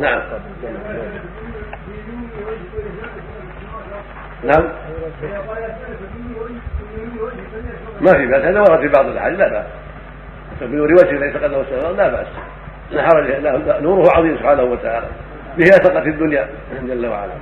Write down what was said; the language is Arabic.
نعم. نعم. ما في بأس هذا ورد في بعض الأحاديث لا بأس. بنور وجهه ليس قدره له لا بأس. لا حرج نوره عظيم سبحانه وتعالى. به أثقت الدنيا جل وعلا